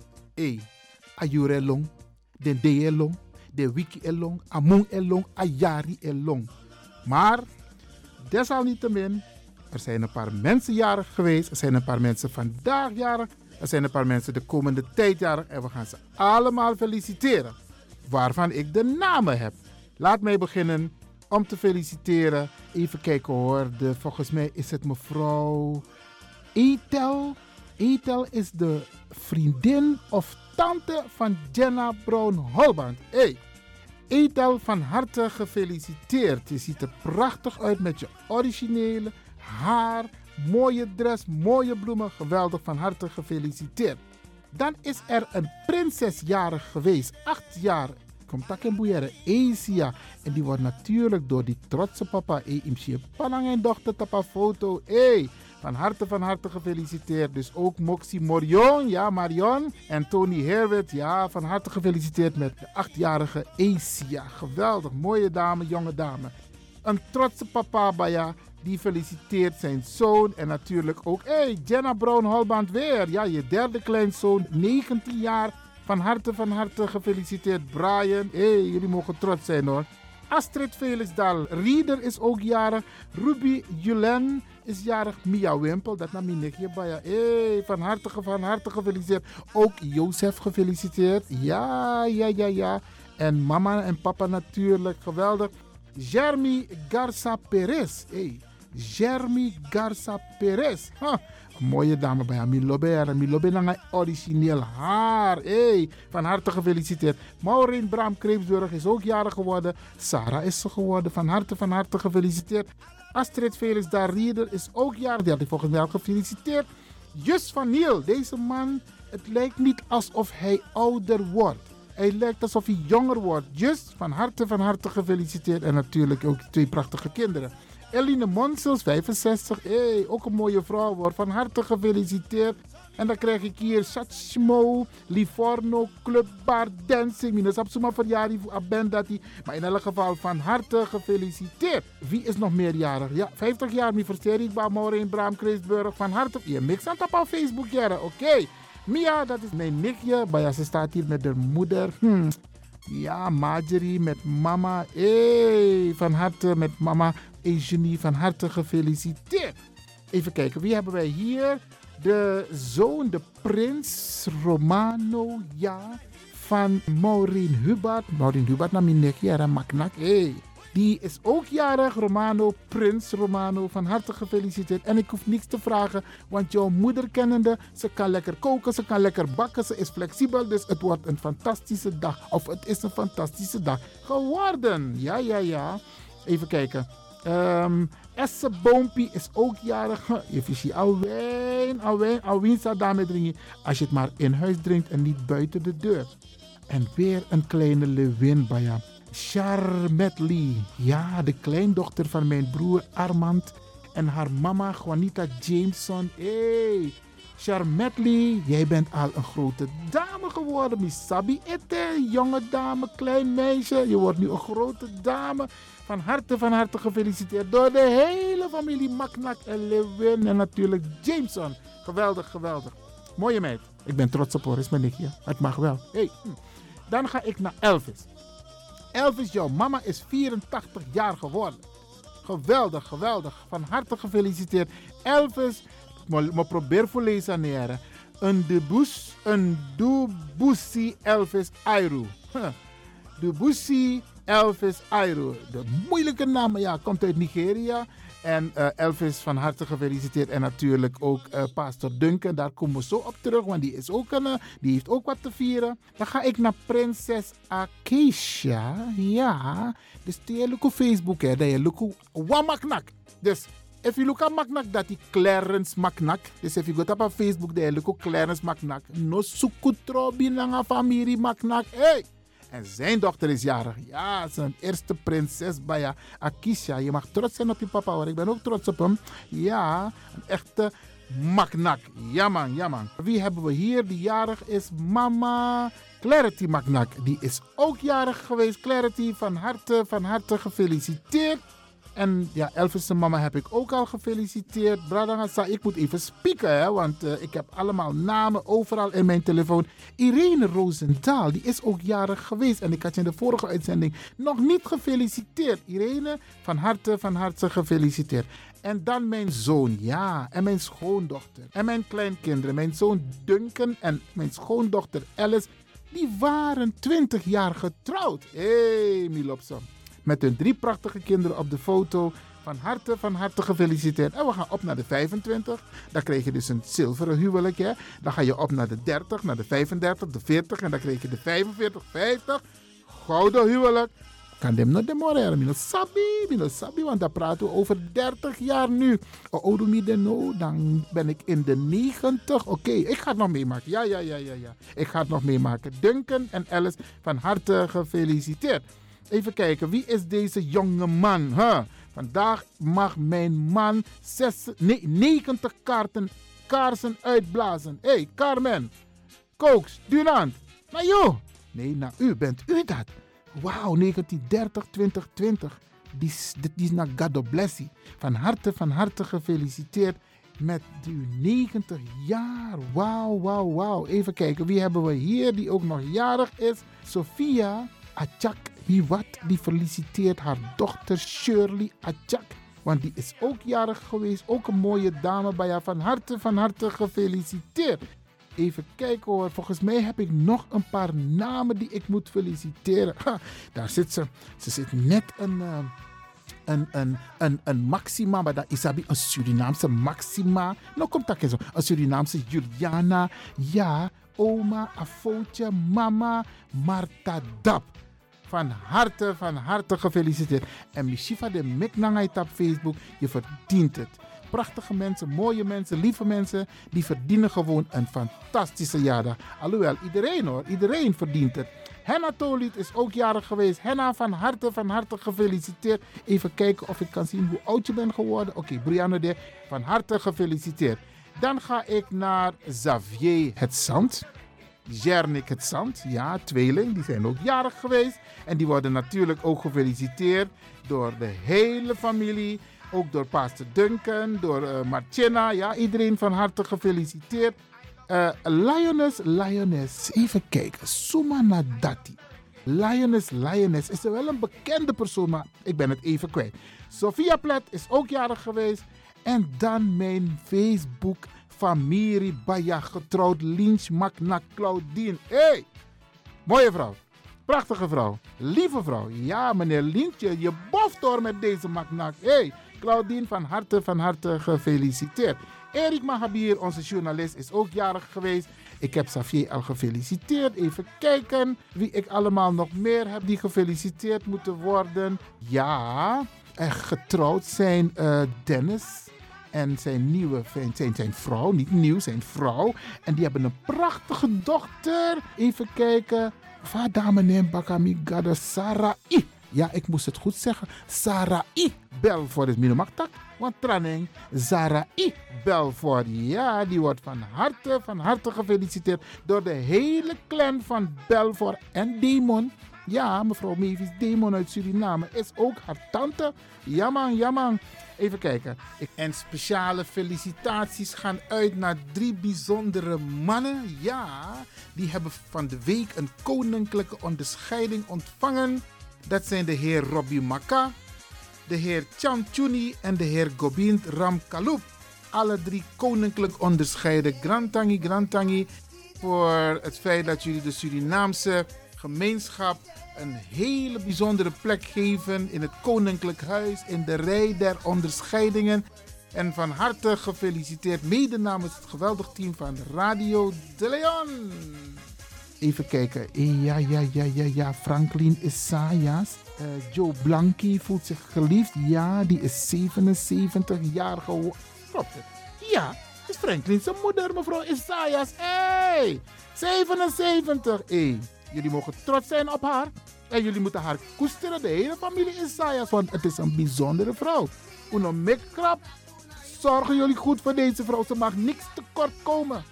Hé, ayure long, den de elong, de wiki elong, among elong, ayari elong. Maar, desalniettemin, er zijn een paar mensen jarig geweest. Er zijn een paar mensen vandaag jarig. Er zijn een paar mensen de komende tijd jarig. En we gaan ze allemaal feliciteren. waarvan ik de namen heb. Laat mij beginnen om te feliciteren. Even kijken hoor. De, volgens mij is het mevrouw Etel. Etel is de vriendin of tante van Jenna Brown Holband. Hey, Etel, van harte gefeliciteerd. Je ziet er prachtig uit met je originele haar, mooie dress, mooie bloemen. Geweldig, van harte gefeliciteerd. Dan is er een prinses jarig geweest, acht jaar. Komt tak in boeieren, Asia. En die wordt natuurlijk door die trotse papa, e imsie panang en dochter tapa foto. Hey, van harte, van harte gefeliciteerd. Dus ook Moxie Morion, ja, Marion. En Tony Herwit, ja, van harte gefeliciteerd met de achtjarige Asia. Geweldig, mooie dame, jonge dame. Een trotse papa, Baya, die feliciteert zijn zoon. En natuurlijk ook, hey, Jenna Brown Holband weer. Ja, je derde kleinzoon, 19 jaar. Van harte, van harte gefeliciteerd, Brian. hey, jullie mogen trots zijn hoor. Astrid Felixdal, Rieder is ook jarig. Ruby Julen is jarig. Mia Wimpel, dat nam je bij hey, van harte, van harte gefeliciteerd. Ook Jozef gefeliciteerd. Ja, ja, ja, ja. En mama en papa natuurlijk, geweldig. Jeremy Garza Perez. Hey, Jeremy Garza Perez. Huh. Mooie dame bij haar. Milobe naar origineel haar. Hey, van harte gefeliciteerd. Maureen Bram Kreepsburg is ook jarig geworden. Sarah is ze geworden. Van harte, van harte gefeliciteerd. Astrid Felix Rieder is ook jarig. Die had ik volgens mij al gefeliciteerd. Jus van Niel. Deze man, het lijkt niet alsof hij ouder wordt. Hij lijkt alsof hij jonger wordt. Just van harte, van harte gefeliciteerd. En natuurlijk ook twee prachtige kinderen. Eline Monsels, 65. Hey, ook een mooie vrouw wordt. Van harte gefeliciteerd. En dan krijg ik hier Satchmo, Livorno, Club Bar Dancing. Minus zomaar verjaardag dat Maar in elk geval van harte gefeliciteerd. Wie is nog meerjarig? Ja, 50 jaar. Mi versterik bij Maureen Braam Kreesburg. Van harte. Je mix aan op Facebook jaren. Oké. Mia, dat is mijn nichtje. Maar ze staat hier met haar moeder. Hm. Ja, Marjorie met mama. Hey, van harte met mama Eugenie. Van harte gefeliciteerd. Even kijken, wie hebben wij hier? De zoon, de prins Romano, ja, van Maureen Hubert. Maureen Hubert mijn nichtje, en Maknak. Hey. Die is ook jarig, Romano, Prins Romano. Van harte gefeliciteerd. En ik hoef niks te vragen, want jouw moeder kennende, ze kan lekker koken, ze kan lekker bakken, ze is flexibel. Dus het wordt een fantastische dag. Of het is een fantastische dag geworden. Ja, ja, ja. Even kijken. Um, Esse Boompie is ook jarig. Je visie alwijn, alwijn, alwijn staat daarmee drinken. Als je het maar in huis drinkt en niet buiten de deur. En weer een kleine lewin bij. Charmetli, ja, de kleindochter van mijn broer Armand en haar mama Juanita Jameson. Hey, Charmetli, jij bent al een grote dame geworden. Misabi ete, jonge dame, klein meisje. Je wordt nu een grote dame. Van harte, van harte gefeliciteerd door de hele familie Maknak en Lewin en natuurlijk Jameson. Geweldig, geweldig. Mooie meid. Ik ben trots op haar, is mijn nichtje. Het mag wel. Hey. Hm. Dan ga ik naar Elvis. Elvis, jouw mama is 84 jaar geworden. Geweldig, geweldig. Van harte gefeliciteerd. Elvis, me probeer voor lezen neer. Een debus, een Elvis Airu. Huh. Debussy Elvis Airu. De moeilijke naam, ja, komt uit Nigeria. En uh, Elvis van harte gefeliciteerd. En natuurlijk ook uh, Pastor Duncan. Daar komen we zo op terug. Want die, is ook een, uh, die heeft ook wat te vieren. Dan ga ik naar prinses Acacia. Ja. Dus die op Facebook. Hè. Je look Wamaknak. Dus if you look at Maknak, dat is Clarence Maknak. Dus if you go op Facebook, dat je look Clarence Maknak. No sukutrobi na familie Maknak. Hey! En zijn dochter is jarig. Ja, zijn eerste prinses Baya Akisha. Je mag trots zijn op je papa hoor. Ik ben ook trots op hem. Ja, een echte maknak. Ja man. Wie hebben we hier die jarig is? Mama Clarity Maknak. Die is ook jarig geweest. Clarity, van harte, van harte gefeliciteerd. En ja, Elvis' mama heb ik ook al gefeliciteerd. Bradangasa, ik moet even spieken, hè, want uh, ik heb allemaal namen overal in mijn telefoon. Irene Roosendaal, die is ook jarig geweest. En ik had je in de vorige uitzending nog niet gefeliciteerd. Irene, van harte, van harte gefeliciteerd. En dan mijn zoon, ja, en mijn schoondochter. En mijn kleinkinderen, mijn zoon Duncan en mijn schoondochter Alice Die waren 20 jaar getrouwd. Hé, hey, Milopsom. Met hun drie prachtige kinderen op de foto. Van harte, van harte gefeliciteerd. En we gaan op naar de 25. Dan krijg je dus een zilveren huwelijk. Hè? Dan ga je op naar de 30, naar de 35, de 40. En dan krijg je de 45, 50. Gouden huwelijk. Kan dem de moreren, mino sabi, mino sabi, want dan praten we over 30 jaar nu. Oh, de no, dan ben ik in de 90. Oké, ik ga het nog meemaken. Ja, ja, ja, ja, ja. Ik ga het nog meemaken. Duncan en Alice, van harte gefeliciteerd. Even kijken, wie is deze jonge man? Huh? Vandaag mag mijn man zes, nee, 90 kaarten, kaarsen uitblazen. Hé, hey, Carmen, Kooks, Durand. Nou joh. Nee, nou u, bent u dat? Wauw, 1930, 2020. Die, dit is naar God bless you. Van harte, van harte gefeliciteerd met uw 90 jaar. Wauw, wauw, wauw. Even kijken, wie hebben we hier die ook nog jarig is? Sophia Achak Hiwat, die feliciteert haar dochter Shirley Achak. Want die is ook jarig geweest. Ook een mooie dame bij haar. Van harte, van harte gefeliciteerd. Even kijken hoor. Volgens mij heb ik nog een paar namen die ik moet feliciteren. Daar zit ze. Ze zit net een, uh, een, een, een, een Maxima. Maar dat is een Surinaamse Maxima. Nou komt dat zo. Een Surinaamse Juliana. Ja, oma, Afootje, mama, Marta Dap. Van harte, van harte gefeliciteerd. En Mishifa de Meknangait op Facebook. Je verdient het prachtige mensen, mooie mensen, lieve mensen, die verdienen gewoon een fantastische jaardag. Alhoewel, iedereen hoor, iedereen verdient het. Henna Toliet is ook jarig geweest. Henna, van harte, van harte gefeliciteerd. Even kijken of ik kan zien hoe oud je bent geworden. Oké, okay, de, van harte gefeliciteerd. Dan ga ik naar Xavier Het Zand. Jernik Het Zand, ja, tweeling, die zijn ook jarig geweest. En die worden natuurlijk ook gefeliciteerd door de hele familie. Ook door Pastor Duncan, door uh, Martina. Ja, iedereen van harte gefeliciteerd. Uh, Lioness, Lioness. Even kijken. Suma Nadati. Lioness, Lioness. Is er wel een bekende persoon, maar ik ben het even kwijt. Sophia Plet is ook jarig geweest. En dan mijn Facebook familie Baya getrouwd Lynch Magna Claudine. hey, mooie vrouw. Prachtige vrouw. Lieve vrouw. Ja, meneer Lintje, je boft door met deze Magna. hey, Claudine, van harte, van harte gefeliciteerd. Erik Mahabir, onze journalist, is ook jarig geweest. Ik heb Xavier al gefeliciteerd. Even kijken wie ik allemaal nog meer heb die gefeliciteerd moeten worden. Ja, echt getrouwd zijn uh, Dennis en zijn nieuwe zijn, zijn vrouw, niet nieuw, zijn vrouw. En die hebben een prachtige dochter. Even kijken. Vadame neem Bakami Gada Sarai. Ja, ik moest het goed zeggen. Sarai Belfort is Minomaktak. Want Tranning, Sarai Belfort. Ja, die wordt van harte, van harte gefeliciteerd door de hele clan van Belfort en Demon. Ja, mevrouw Mavis Demon uit Suriname is ook haar tante. Jamang, jamang. Even kijken. En speciale felicitaties gaan uit naar drie bijzondere mannen. Ja, die hebben van de week een koninklijke onderscheiding ontvangen. Dat zijn de heer Robbie Maka, de heer Chan Chuni en de heer Gobind Ramkaloup. Alle drie koninklijk onderscheiden. Grantangi, Grantangi. Voor het feit dat jullie de Surinaamse gemeenschap een hele bijzondere plek geven in het Koninklijk Huis, in de rij der onderscheidingen. En van harte gefeliciteerd mede namens het geweldig team van Radio De Leon. Even kijken. Ja, ja, ja, ja, ja. Franklin Isaias. Uh, Joe Blanky voelt zich geliefd. Ja, die is 77 jaar geworden. Klopt het? Ja, is Franklin zijn moeder, mevrouw Isaias. Hé, hey, 77. Hé, jullie mogen trots zijn op haar. En jullie moeten haar koesteren, de hele familie Isaias. Want het is een bijzondere vrouw. Uno krap. Zorgen jullie goed voor deze vrouw. Ze mag niks tekort komen.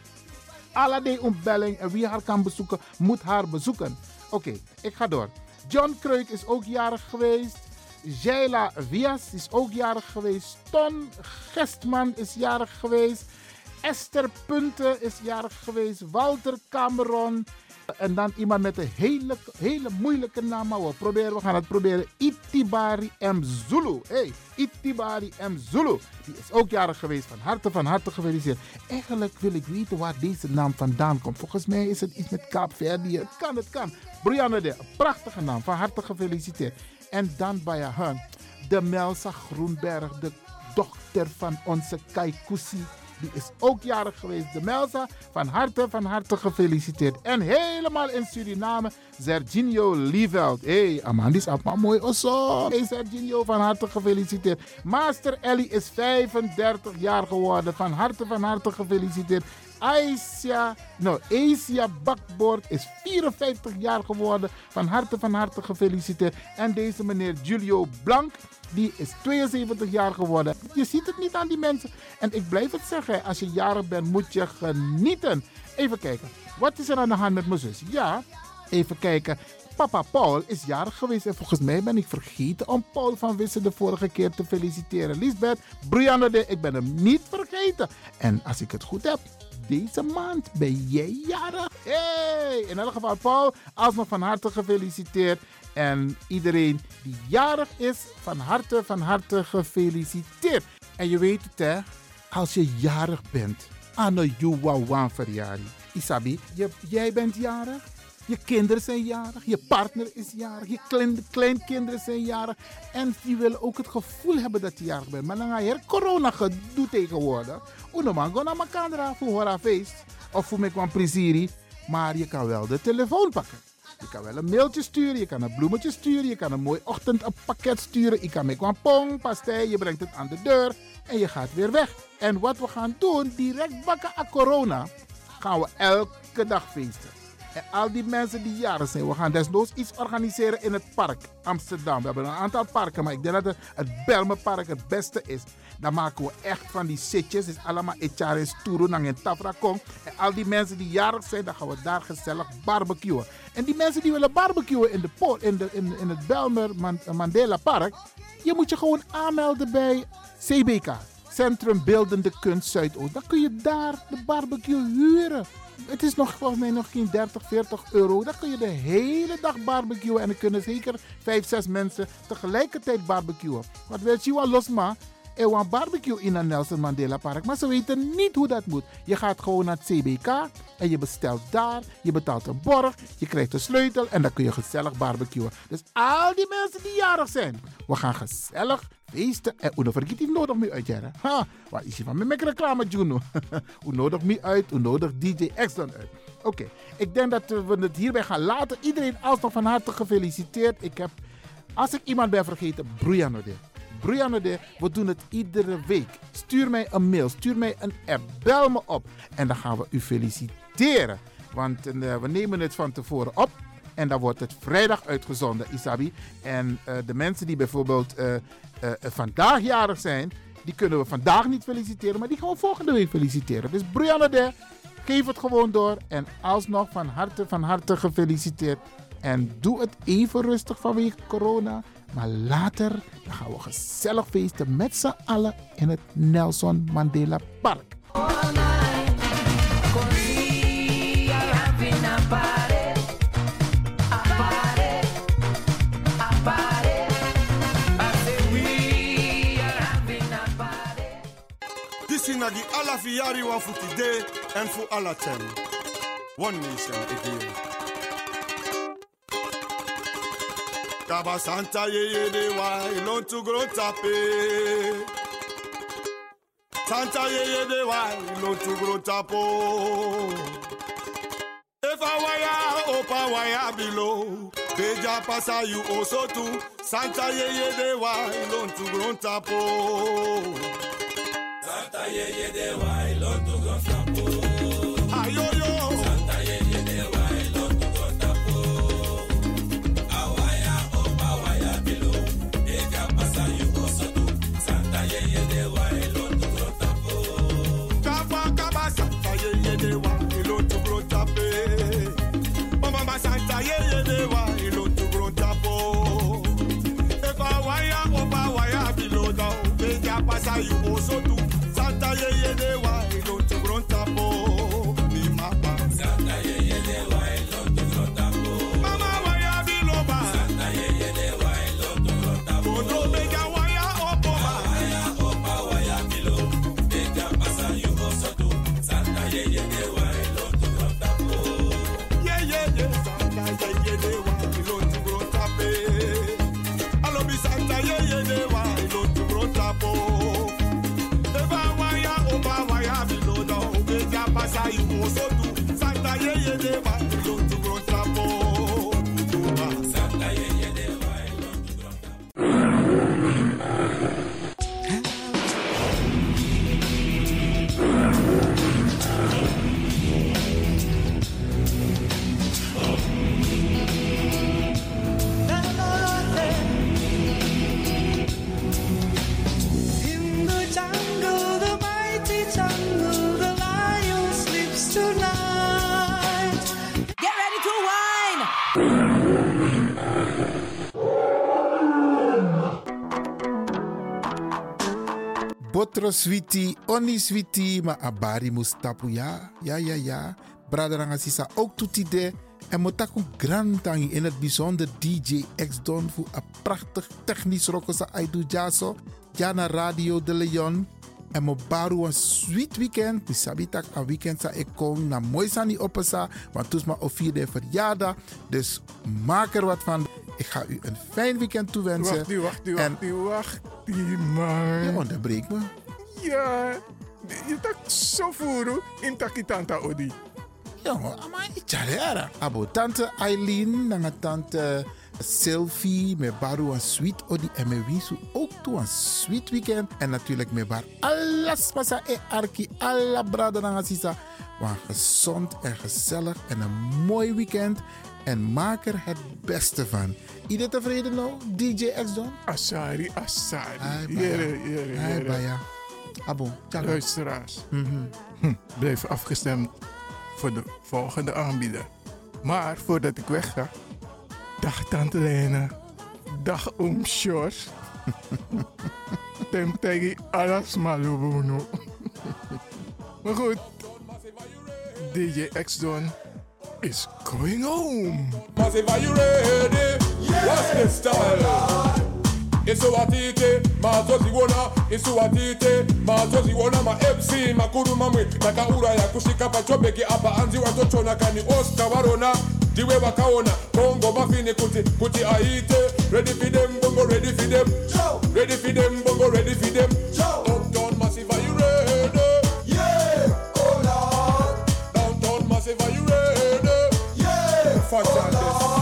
Alle ontbelling en wie haar kan bezoeken, moet haar bezoeken. Oké, ik ga door. John Kreuk is ook jarig geweest. Jaila Vias is ook jarig geweest. Ton Gestman is jarig geweest. Esther Punten is jarig geweest. Walter Cameron. En dan iemand met een hele, hele moeilijke naam. Maar we, proberen, we gaan het proberen. Itibari M. Zulu. Hey, Itibari M. Zulu. Die is ook jarig geweest. Van harte, van harte gefeliciteerd. Eigenlijk wil ik weten waar deze naam vandaan komt. Volgens mij is het iets met Kaapverdi. Het kan, het kan. Brianne de, prachtige naam. Van harte gefeliciteerd. En dan bij haar, de Melsa Groenberg, de dochter van onze Kaikousi. Die is ook jarig geweest. De Melsa, van harte, van harte gefeliciteerd. En helemaal in Suriname, Serginio Lieveld. Hé, hey, Amandis is allemaal mooi. Oh zo. Hey Serginio, van harte gefeliciteerd. Master Ellie is 35 jaar geworden. Van harte, van harte gefeliciteerd. Aisha, no, Asia Bakboord is 54 jaar geworden. Van harte, van harte gefeliciteerd. En deze meneer Julio Blank, die is 72 jaar geworden. Je ziet het niet aan die mensen. En ik blijf het zeggen, als je jarig bent, moet je genieten. Even kijken, wat is er aan de hand met mijn zus? Ja, even kijken. Papa Paul is jarig geweest en volgens mij ben ik vergeten om Paul van Wissen de vorige keer te feliciteren. Lisbeth, Brianne, de, ik ben hem niet vergeten. En als ik het goed heb, deze maand ben jij jarig. Hey! In elk geval, Paul, alsnog van harte gefeliciteerd. En iedereen die jarig is, van harte, van harte gefeliciteerd. En je weet het hè, als je jarig bent, Anno Yuwawan Verjari. Isabi, je, jij bent jarig, je kinderen zijn jarig, je partner is jarig, je klein, kleinkinderen zijn jarig. En die willen ook het gevoel hebben dat je jarig bent. Maar dan ga je corona gedoe tegenwoordig. Unoman, go naar elkaar voor een feest. Of voor mij kwam plezier. Maar je kan wel de telefoon pakken. Je kan wel een mailtje sturen, je kan een bloemetje sturen, je kan een mooi ochtendpakket sturen. Je kan met een pong, pastei, je brengt het aan de deur en je gaat weer weg. En wat we gaan doen, direct bakken aan corona, gaan we elke dag feesten. En al die mensen die jaren zijn, we gaan desnoods iets organiseren in het park Amsterdam. We hebben een aantal parken, maar ik denk dat het, het Belmenpark het beste is. Dan maken we echt van die sitjes. Het is allemaal Echare Sturo, en Tafrakong. En al die mensen die jarig zijn, dan gaan we daar gezellig barbecuen. En die mensen die willen barbecuen in, de poort, in, de, in, in het Belmer Mandela Park, je moet je gewoon aanmelden bij CBK. Centrum Beeldende Kunst Zuidoost. Dan kun je daar de barbecue huren. Het is nog volgens mij nog geen 30, 40 euro. Dan kun je de hele dag barbecuen. En dan kunnen zeker 5, 6 mensen tegelijkertijd barbecuen. Wat wil je wel losma? Er een barbecue in een Nelson Mandela Park. Maar ze weten niet hoe dat moet. Je gaat gewoon naar het CBK en je bestelt daar. Je betaalt een borg. Je krijgt een sleutel en dan kun je gezellig barbecuen. Dus al die mensen die jarig zijn. We gaan gezellig feesten. En hoe vergeet die nodig mee uit. Ha, waar is je van? Met reclame, Juno. (laughs) hoe nodig me uit? Hoe nodig DJ X dan uit? Oké, ik denk dat we het hierbij gaan laten. Iedereen alsnog van harte gefeliciteerd. Ik heb, als ik iemand ben vergeten, Brianna dit. Brianna de, we doen het iedere week. Stuur mij een mail, stuur mij een app, bel me op. En dan gaan we u feliciteren. Want uh, we nemen het van tevoren op. En dan wordt het vrijdag uitgezonden, Isabi. En uh, de mensen die bijvoorbeeld uh, vandaag jarig zijn, die kunnen we vandaag niet feliciteren, maar die gaan we volgende week feliciteren. Dus Brianna de, geef het gewoon door. En alsnog van harte, van harte gefeliciteerd. En doe het even rustig vanwege corona. Maar later dan gaan we gezellig feesten met z'n allen in het Nelson Mandela Park. na di ala fiyari wa futi de en fu ala ten. One nation again. kaba santa yeyede wa ilontugro tape santa yeyede wa ilontugro tapo? Efa waya opa waya bilo deja pasa yu osotu santa yeyede wa ilontugro tapo? Santa yeyede wa ilontugro tapo. Botro switi, oni switi, ma abari mustapu ya. Ja, ja, ja. Braderanga sisa ook toetide. En motaku grantangi in het bijzonder DJ X Don voor een prachtig technisch rokosa aidu jaso. Jana Radio de Leon. En mo baru een sweet weekend. Mi sabitak een weekend sa ik kom na mooi sani opesa. Want toes ma o vierde verjaardag. Dus maak er wat van. Ik ga u een fijn weekend toewensen. Wacht, die, wacht, die, En- wacht, die, wacht, die, man. Je onderbreekt me. Ja, je tak zo voeren in takitanta odi. Jongen, ama icharera. Abo tante Eileen, nanga tante Sylvie, me baru een sweet odi en me wisu ook toe een sweet weekend. En natuurlijk me bar alles pasa e arki, alla brada nanga sisa. Maar gezond en gezellig en een mooi weekend. En maak er het beste van. Iedereen tevreden nou, DJ X Don? Asari, Asari. Ai, Jere, baya. jere, Ai, jere. baya. Abo, tjaka. Luisteraars, Mhm. hm, blijf afgestemd voor de volgende aanbieder. Maar voordat ik wegga, dag Tante Lena, dag Oom Sjors. (laughs) Tem tegi alas malubuno. maar goed, DJ X-Don is going home. Massive, are you ready? What's the style? esobatite mazoziwona esuwatite mazoziwona ma fc makuru mamwe. Takaura ya kushika pachobeki apa. Anzi watochona kani oscar varona ndiwe vakaona bongo mafini kuti kuti aite. Ready for them bongo ready for them. Ready for them bongo ready for them. Uptown massive are you ready? Yeah! Oh lord downtown massive are you ready? Yeah! Fuck oh,